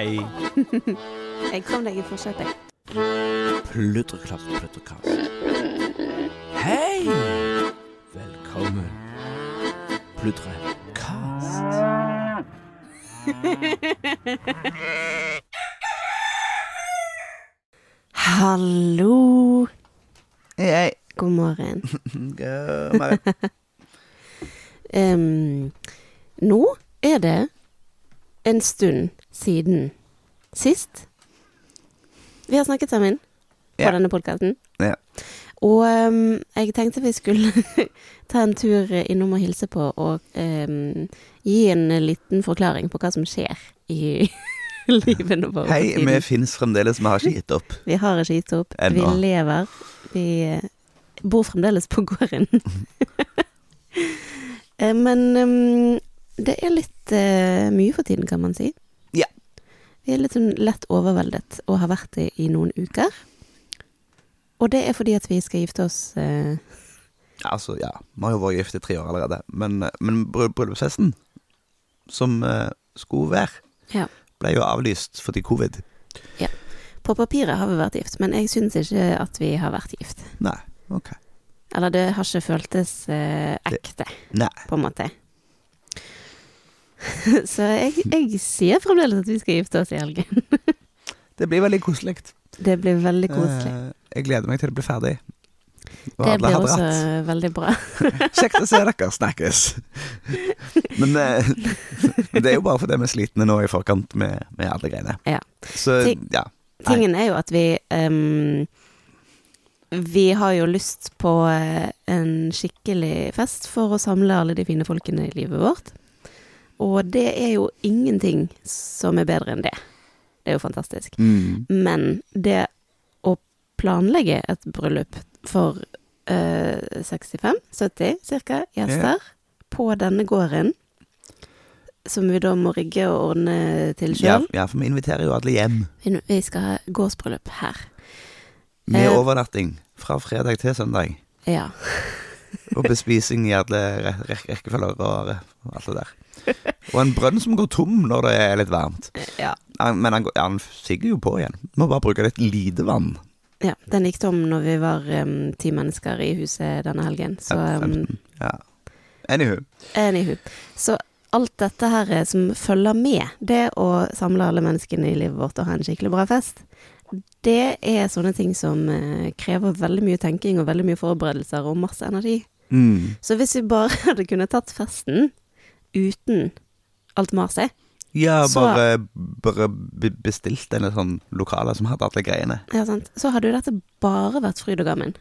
Hei. Jeg kom deg i forsetet, jeg. Pludreklapp, pludrekast. Hei! Velkommen. Pludrekast. Hallo. Hei, hei. God morgen. God morgen. um, nå er det en stund siden sist vi har snakket sammen på yeah. denne podkasten. Yeah. Og um, jeg tenkte vi skulle ta en tur innom og hilse på og um, gi en liten forklaring på hva som skjer i livene våre. Hei, vi fins fremdeles. Vi har ikke gitt opp. Vi har ikke gitt opp. Ennå. Vi lever. Vi eh, bor fremdeles på gården. Eh, Men um, det er litt uh, mye for tiden, kan man si. Vi er litt sånn lett overveldet og har vært det i noen uker. Og det er fordi at vi skal gifte oss eh, Altså, ja. Vi har jo vært gift i tre år allerede. Men, men bryllupsfesten, som eh, skulle være, Ja. ble jo avlyst fordi covid. Ja. På papiret har vi vært gift, men jeg syns ikke at vi har vært gift. Nei. Ok. Eller det har ikke føltes eh, ekte, Nei. på en måte. Så jeg, jeg sier fremdeles at vi skal gifte oss i helgen. Det blir veldig koselig. Det blir veldig koselig. Eh, jeg gleder meg til det blir ferdig. Og Det blir også dratt. veldig bra. Kjekt å se dere snakkes. Men eh, det er jo bare fordi vi er slitne nå i forkant med, med alle greiene. Ja. Så Ting- ja. Tingen er jo at vi um, Vi har jo lyst på eh, en skikkelig fest for å samle alle de fine folkene i livet vårt. Og det er jo ingenting som er bedre enn det. Det er jo fantastisk. Mm. Men det å planlegge et bryllup for uh, 65-70 cirka gjester på denne gården, som vi da må rigge og ordne til Ja, sjøl ja, for vi inviterer jo alle hjem. vi, skal ha gårdsbryllup her. Med Eh. overnatting fra fredag til søndag. Ja. Og bespising i alle re re rekkefølger og alt det der. Og en brønn som går tom når det er litt varmt. ja. Han- Men han, han sigger jo på igjen. Må bare bruke litt lite vann. Ja, den gikk tom når vi var um, ti mennesker i huset denne helgen. Så um, Ja. Anywho. anywho. Så alt dette her eh, som følger med det å samle alle menneskene i livet vårt og ha en skikkelig bra fest, det er sånne ting som uh, krever veldig mye tenking og veldig mye forberedelser og masse energi. Mm. Så hvis vi bare hadde kunnet tatt festen uten alt maset, Ja, Så- bare, bare bestilt en sånn lokale som hadde alle greiene. ja, sant? så hadde jo dette bare vært fryd og gammen.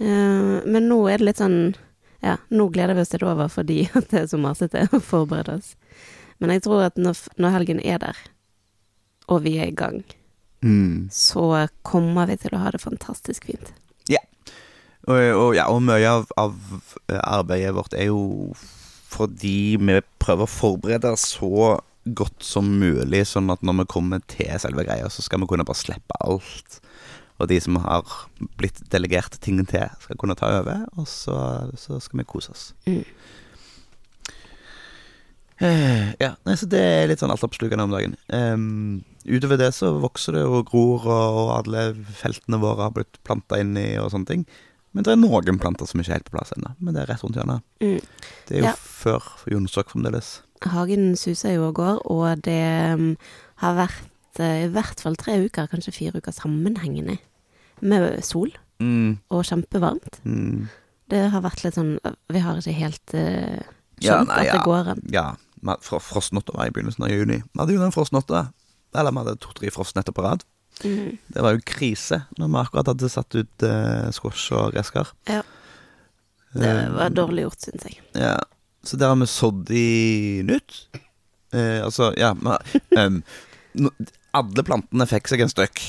Uh, men nå er det litt sånn Ja, nå gleder vi oss til det er over fordi at det er så masete å forberede oss. Men jeg tror at når, når helgen er der, og vi er i gang, Mm. så kommer vi til å ha det fantastisk fint. Og, og, ja, og mye av, av arbeidet vårt er jo fordi vi prøver å forberede så godt som mulig, sånn at når vi kommer til selve greia, så skal vi kunne bare slippe alt. Og de som har blitt delegert ting til, skal kunne ta over, og så, så skal vi kose oss. Mm. Eh, ja, nei, så det er litt sånn altoppslukende om dagen. Um, utover det så vokser det og gror, og, og alle feltene våre har blitt planta inn i og sånne ting. Men det er noen planter som ikke er helt på plass ennå. Men det er rett rundt hjørnet. Mm. Det er jo Ja. før Jonsok fremdeles. Hagen suser jo og går, og det um, har vært eh, i hvert fall tre uker, kanskje fire uker sammenhengende, med sol Mm, og kjempevarmt. mm. Det har vært litt sånn Vi har ikke helt uh, Ja, skjønt nei, at det ja. går an. Ja, frostnotta var i begynnelsen av juni. Vi hadde jo den frostnotta. Eller vi hadde to-tre frostnetter på rad. Mhm. Det var jo krise når vi akkurat hadde satt ut eh, squash og gresskar. Ja. Det Eh, var dårlig gjort, syns jeg. Ja, så der har vi sådd i nytt. Eh, altså, ja men, em, no, Alle plantene fikk seg en støkk.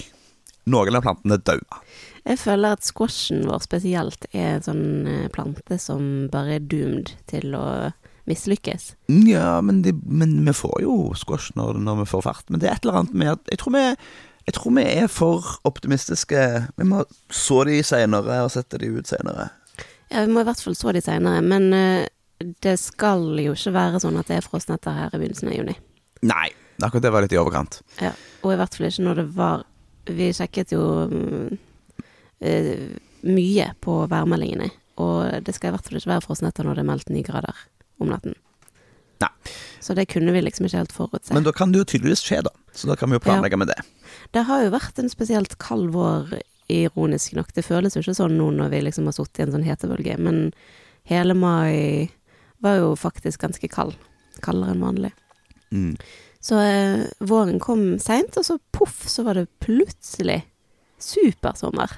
Noen av plantene daua. Jeg føler at squashen vår spesielt er en sånn eh, plante som bare er doomed til å mislykkes. Ja, men, de, men vi får jo squash når, når vi får fart. Men det er et eller annet med at Jeg tror vi, jeg tror vi er for optimistiske. Vi må så de seinere og sette de ut seinere. Ja, vi må i hvert fall så de seinere, men eh, det skal jo ikke være sånn at det er frostnetter her i begynnelsen av juni. Nei. Akkurat det var litt i overkant. Ja, og i hvert fall ikke når det var Vi sjekket jo mm, eh, mye på værmeldingene, og det skal i hvert fall ikke være frostnetter når det er meldt ni grader om natten. Nei. Så det kunne vi liksom ikke helt forutse. Men da kan det jo tydeligvis skje, da. Så da kan vi jo planlegge med det. Det har jo vært en spesielt kald vår, ironisk nok. Det føles jo ikke sånn nå når vi liksom har sittet i en sånn hetebølge, men hele mai var jo faktisk ganske kald. Kaldere enn vanlig. Mm. Så eh, våren kom seint, og så poff, så var det plutselig supersommer.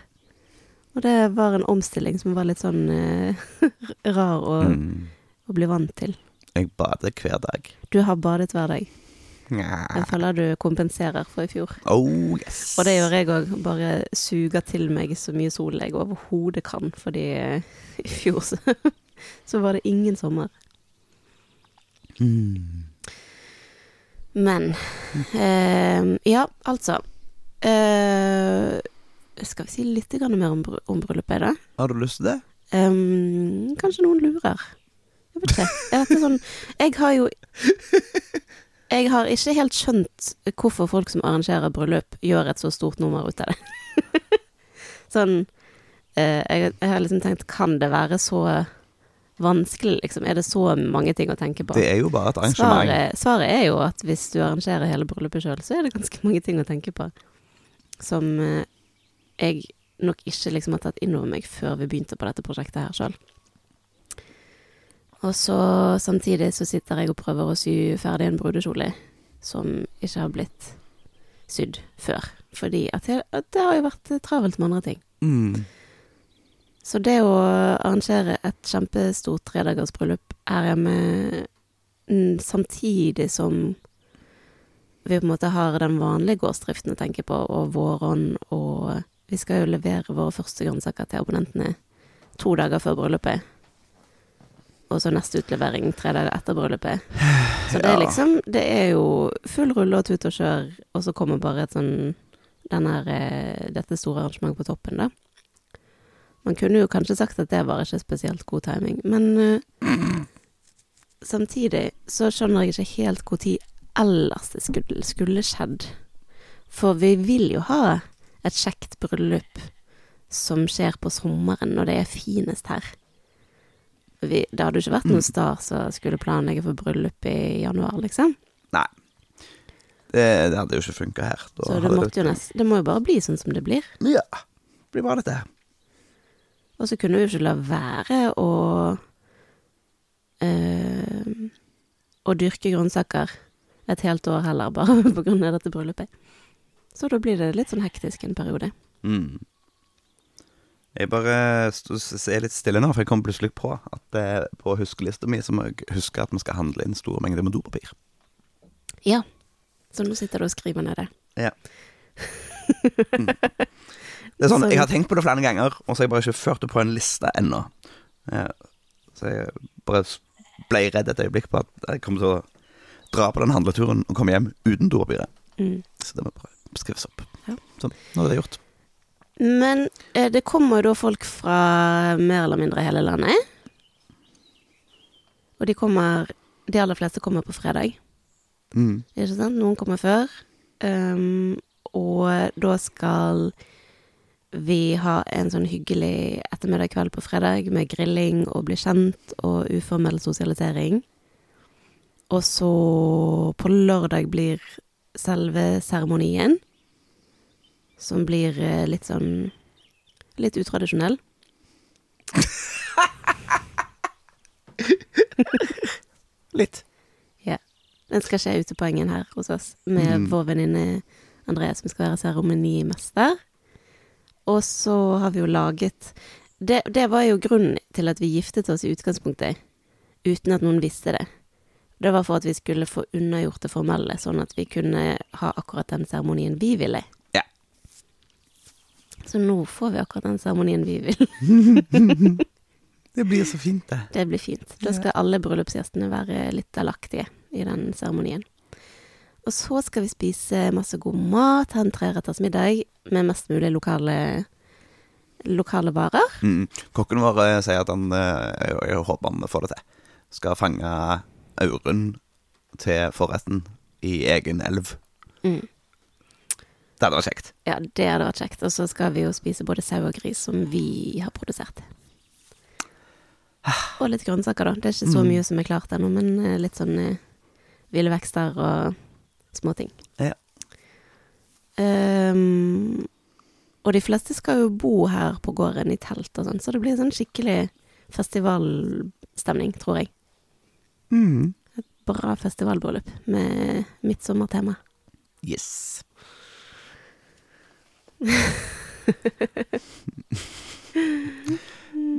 Og det var en omstilling som var litt sånn eh, rar å, Mm. å bli vant til. Jeg bader hver dag. Du har badet hver dag. Jeg føler du kompenserer for i fjor. Oh yes. Og det gjør jeg òg. Bare suger til meg så mye sol jeg overhodet kan, fordi eh, i fjor så, så var det ingen sommer. Mm. Men eh, Ja, altså. Eh, skal vi si litt mer om, om bryllupet, da? Har du lyst til det? Um, kanskje noen lurer. Jeg vet ikke. Jeg, vet ikke sånn, jeg har jo Jeg har ikke helt skjønt hvorfor folk som arrangerer bryllup, gjør et så stort nummer ut av det. sånn eh, jeg, jeg har liksom tenkt, kan det være så vanskelig, liksom? Er det så mange ting å tenke på? Det er jo bare et arrangement. Svaret, svaret er jo at hvis du arrangerer hele bryllupet sjøl, så er det ganske mange ting å tenke på. Som eh, jeg nok ikke liksom har tatt inn over meg før vi begynte på dette prosjektet her sjøl. Og så samtidig så sitter jeg og prøver å sy ferdig en brudekjole som ikke har blitt sydd før. Fordi at det, at det har jo vært travelt med andre ting. Mm. Så det å arrangere et kjempestort tredagersbryllup her hjemme mm, samtidig som vi på en måte har den vanlige gårdsdriften å tenke på, og våron, og vi skal jo levere våre første grønnsaker til abonnentene to dager før bryllupet. Og så neste utlevering tre dager etter bryllupet. Så det er liksom Det er jo full rulle og tut og kjør, og så kommer bare et sånn her, eh, dette store arrangementet på toppen, da. Man kunne jo kanskje sagt at det var ikke spesielt god timing, men uh, samtidig så skjønner jeg ikke helt når ellers det skulle, skulle skjedd. For vi vil jo ha et kjekt bryllup som skjer på sommeren når det er finest her. Vi, det hadde jo ikke vært noen star som skulle planlegge for bryllup i januar, liksom. Nei. Det, det hadde jo ikke funka her. Da Så det måtte jo nest, det må jo bare bli sånn som det blir. Ja. Det blir bare dette. Og så kunne vi jo ikke la være å øh, Å dyrke grønnsaker et helt år heller, bare på grunn av dette bryllupet. Så da blir det litt sånn hektisk en periode. Mm. Jeg bare er litt stille nå, for jeg kom plutselig på at det på huskelista mi så må jeg huske at vi skal handle inn store mengder med dopapir. Ja. Så nå sitter du og skriver ned det. Ja. Mm. Det er sånn, Jeg har tenkt på det flere ganger, og så har jeg bare ikke ført det på en liste ennå. Så jeg bare ble redd et øyeblikk på at jeg kommer til å dra på den handleturen og komme hjem uten dopapiret. Mm. Så det må bare skrives opp. Ja. Sånn, nå er det gjort. Men eh, det kommer da folk fra mer eller mindre hele landet. Og de kommer De aller fleste kommer på fredag. Mm. Ikke sant? Noen kommer før. Um, og da skal vi ha en sånn hyggelig ettermiddag kveld på fredag med grilling og bli kjent og uformell sosialisering. Og så på lørdag blir selve seremonien, som blir eh, litt sånn Litt utradisjonell. Litt. Ja. Den skal skje ute på engen her hos oss, med Mm. vår venninne Andrea, som skal være seremonimester. Og så har vi jo laget det, det var jo grunnen til at vi giftet oss i utgangspunktet, uten at noen visste det. Det var for at vi skulle få unnagjort det formelle, sånn at vi kunne ha akkurat den seremonien vi ville. Så nå får vi akkurat den seremonien vi vil. Det blir så fint, det. Det blir fint. Da skal alle bryllupsgjestene være litt delaktige i den seremonien. Og så skal vi spise masse god mat, ha en treretters middag med mest mulig lokale, lokale varer. Mm. Kokken vår eh, sier at han eh, jeg, jeg håper han får det til. Skal fange auren til forretten i egen elv. Mm. Det hadde vært kjekt. Ja, det hadde vært kjekt. Og så skal vi jo spise både sau og gris som vi har produsert. Og litt grønnsaker, da. Det er ikke så Mm. mye som er klart ennå, men eh, litt sånn eh, ville vekster og småting. Ja. Um, og de fleste skal jo bo her på gården i telt og sånn, så det blir sånn skikkelig festivalstemning, tror jeg. Mm. Bra festivalbryllup med midtsommertema. Yes.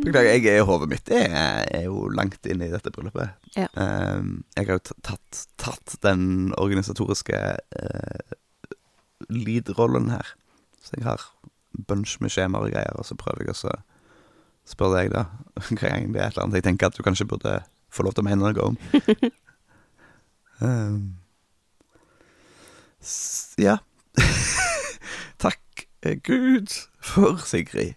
Beklager, jeg er hodet mitt jeg er jo langt inne i dette bryllupet. Ja. Ehm, jeg har jo tatt, tatt den organisatoriske uh, lead-rollen her. Så jeg har bunch med skjemaer og greier, og så prøver jeg å spørre deg, da, hver gang det er et eller annet jeg tenker at du kanskje burde få lov til å mene noe om. um, ja. Eh, Gud for Sigrid.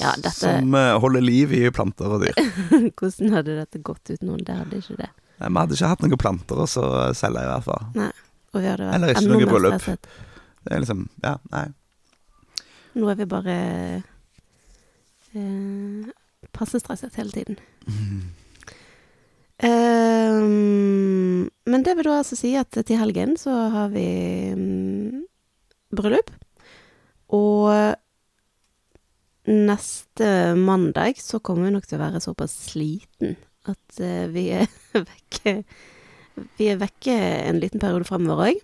Ja, dette Som eh, holder liv i planter og dyr. Hvordan hadde dette gått uten noen? Det hadde ikke det. Nei, Vi hadde ikke hatt noen planter å så selge, i hvert fall. Og vi hadde vært Eller ikke noe bryllup. Det er liksom Ja, nei. Nå er vi bare eh, passe stresset hele tiden. um, men det vil da altså si at til helgen så har vi um, bryllup. Og neste mandag så kommer vi nok til å være såpass sliten at eh, vi er vekke Vi er vekke en liten periode fremover òg.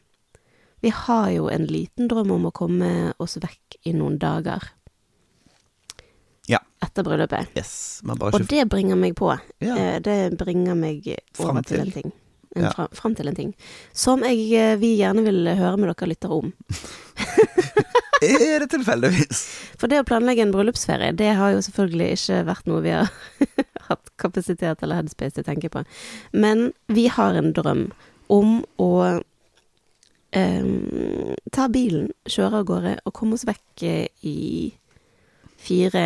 Vi har jo en liten drøm om å komme oss vekk i noen dager. Ja. Etter bryllupet. Yes. Bare Og det bringer meg på. ja. Eh, Det bringer meg over til til. en ting. En Ja. fra, fram til en ting. Som jeg, eh, vi gjerne vil høre med dere lyttere om. Er det tilfeldigvis? For det å planlegge en bryllupsferie, det har jo selvfølgelig ikke vært noe vi har hatt kapasitet eller headspace til å tenke på. Men vi har en drøm om å um, ta bilen, kjøre av gårde og komme oss vekk i fire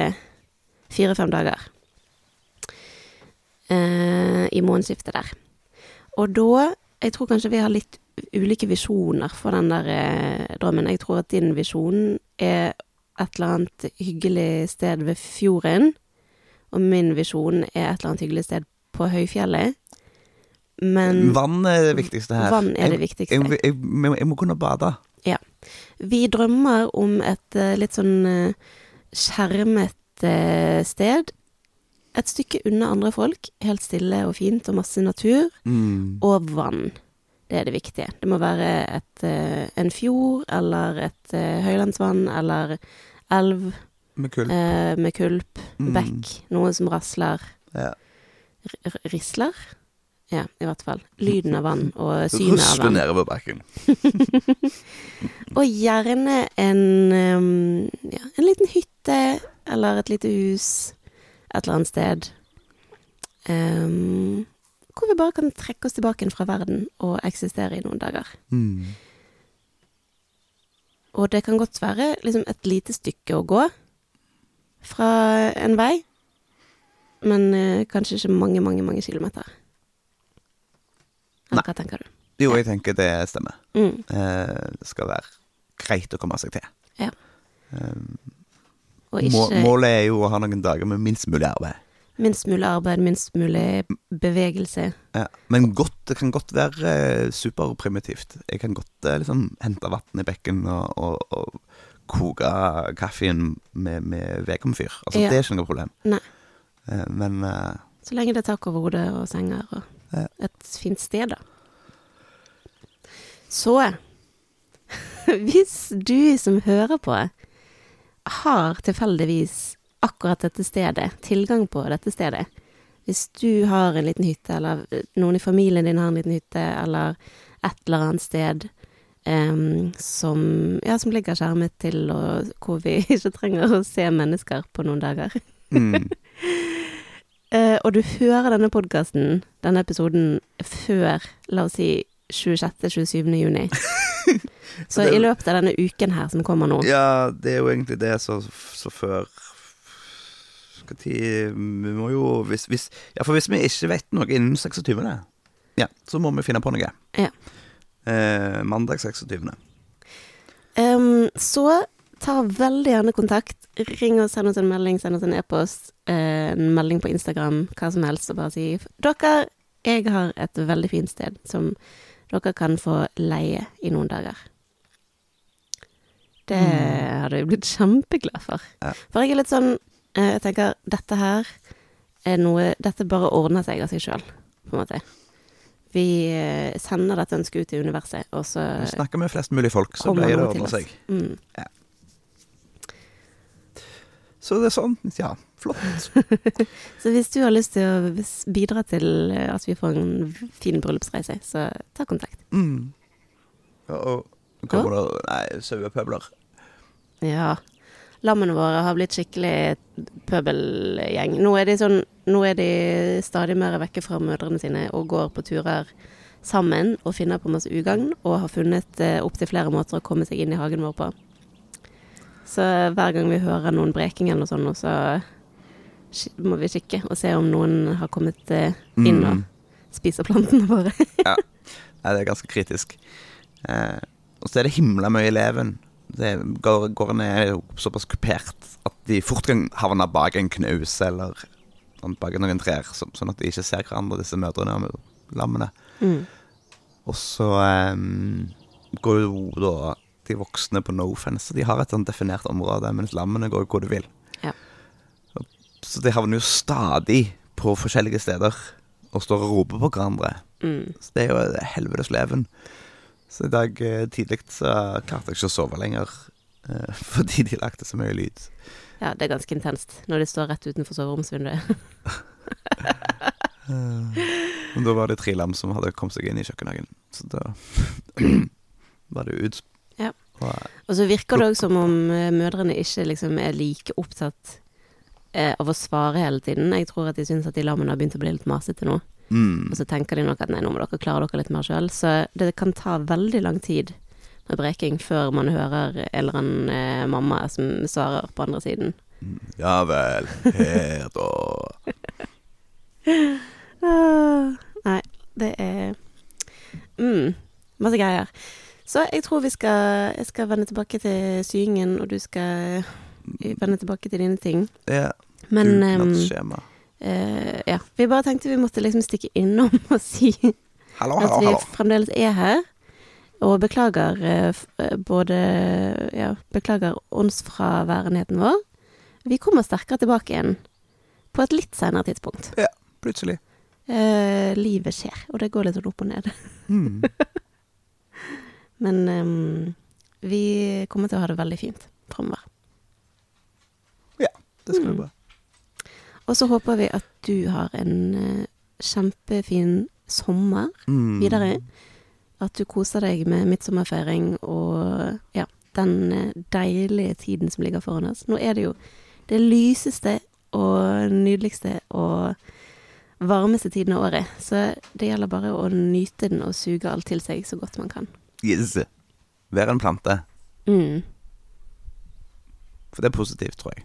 fire-fem dager. Uh, I månedsskiftet der. Og da Jeg tror kanskje vi har litt ulike visjoner for den der eh, drømmen. Jeg tror at din visjon er et eller annet hyggelig sted ved fjorden. Og min visjon er et eller annet hyggelig sted på høyfjellet. Men Vann er det viktigste her. vann er det viktigste. jeg, jeg, jeg, jeg må kunne bade. Vi drømmer om et eh, litt sånn eh, skjermet eh, sted. Et stykke unna andre folk. Helt stille og fint og masse natur. Mm. Og vann. Det er det viktige. Det må være et, eh, en fjord eller et eh, høylandsvann eller elv Med kulp. eh, med kulp. Mm. Bekk. Noe som rasler. Ja. R risler? Ja, i hvert fall. Lyden av vann og synet av vann. nedover bekken. Og gjerne en, um, ja, en liten hytte eller et lite hus et eller annet sted. Um, hvor vi bare kan trekke oss tilbake fra verden og eksistere i noen dager. Mm. Og det kan godt være liksom et lite stykke å gå fra en vei, men eh, kanskje ikke mange, mange, mange kilometer. Eller hva tenker du? Jo, jeg tenker det stemmer. Mm. Eh, det skal være greit å komme seg til. Ja. Eh, ikke målet er jo å ha noen dager med minst mulig arbeid. Minst mulig arbeid, minst mulig bevegelse. Ja. Men godt, det kan godt være eh, superprimitivt. Jeg kan godt eh, liksom hente vann i bekken og, og, og koke kaffen med, med vedkomfyr. Altså, Ja. Det er ikke noe problem. Nei. Eh, men uh, Så lenge det er tak over hodet og senger og Ja. et fint sted, da. Så Hvis du som hører på, har tilfeldigvis akkurat dette stedet, tilgang på dette stedet Hvis du har en liten hytte, eller noen i familien din har en liten hytte, eller et eller annet sted um, som, ja, som ligger skjermet til, og hvor vi ikke trenger å se mennesker på noen dager mm, uh, og du hører denne podkasten, denne episoden, før, la oss si, 26.-27. juni. Så det- i løpet av denne uken her som kommer nå. Ja, det er jo egentlig det så, så før Skal tid Vi må jo hvis, hvis, Ja, for hvis vi ikke vet noe innen 26., ja, så må vi finne på noe. Ja. Eh, mandag 26. Um, så ta veldig gjerne kontakt. Ring oss, send oss en melding, send oss en e-post, eh, en melding på Instagram, hva som helst, og bare si Dere, jeg har et veldig fint sted som dere kan få leie i noen dager. Det hadde jeg blitt kjempeglad for. Ja. For jeg er litt sånn Jeg tenker dette her er noe Dette bare ordner seg av seg sjøl, på en måte. Vi eh, sender dette ønsket ut i universet, og så Vi Snakker med flest mulig folk, så pleier det å ordne seg. Mm. Så det er sånn. Ja, flott. Så hvis du har lyst til å bidra til eh, at vi får en fin bryllupsreise, så ta kontakt. Mm. Ja, og kommer oh. det Nei, sauepøbler. Ja. Lammene våre har blitt skikkelig pøbelgjeng. Nå er de sånn Nå er de stadig mer vekke fra mødrene sine og går på turer sammen og finner på masse ugagn, og har funnet eh, opptil flere måter å komme seg inn i hagen vår på. Så hver gang vi hører noen breking eller noe sånt, så må vi kikke og se om noen har kommet eh, inn og Mm. spiser plantene våre. Nei, det er ganske kritisk. Eh, og så er det himla mye leven. Det går, Gårdene er jo såpass kupert at de fort kan havne bak en knaus eller sånn, bak noen trær, så, sånn at de ikke ser hverandre, disse mødrene og lammene. Mm. Og så um, går jo da de voksne på no fence, de har et sånn definert område, mens lammene går hvor de vil. Ja. Så de havner jo stadig på forskjellige steder og står og roper på hverandre. Mm. Så det er jo et helvetes leven. Så i dag eh, tidlig så klarte jeg ikke å sove lenger. eh, fordi de lagde så mye lyd. Ja, det er ganske intenst når de står rett utenfor soveromsvinduet. Men da var det tre lam som hadde kommet seg inn i kjøkkenhagen. Så da var det ut. Ja. Og, så virker det òg som om eh, mødrene ikke liksom er like opptatt eh, av å svare hele tiden. Jeg tror at de syns at de lammene har begynt å bli litt masete nå. Mm, Og så tenker de nok at nei, nå må dere klare dere litt mer sjøl. Så det kan ta veldig lang tid med breking før man hører en eller annen eh, mamma som svarer på andre siden. ja vel, her da. Ah, nei, det er mm, masse greier. Så jeg tror vi skal Jeg skal vende tilbake til syingen, og du skal vende tilbake til dine ting. Ja. Men dugnadsskjema. Eh, ja. Vi bare tenkte vi måtte liksom stikke innom og si Hallo, at vi hello. fremdeles er her. Og beklager eh, eh, både Ja, beklager åndsfraværenheten vår. Vi kommer sterkere tilbake igjen på et litt senere tidspunkt. Ja, Plutselig. Eh, livet skjer, og det går litt sånn opp og ned. Mm. Men um, vi kommer til å ha det veldig fint framover. Ja, Det skal Mm. bli bra. Og så håper vi at du har en eh, kjempefin sommer Mm. videre. At du koser deg med midtsommerfeiring og ja, den eh, deilige tiden som ligger foran oss. Nå er det jo det lyseste og nydeligste og varmeste tiden av året. Så det gjelder bare å nyte den og suge alt til seg så godt man kan. Yes. Vær en plante. Mm, For det er positivt, tror jeg.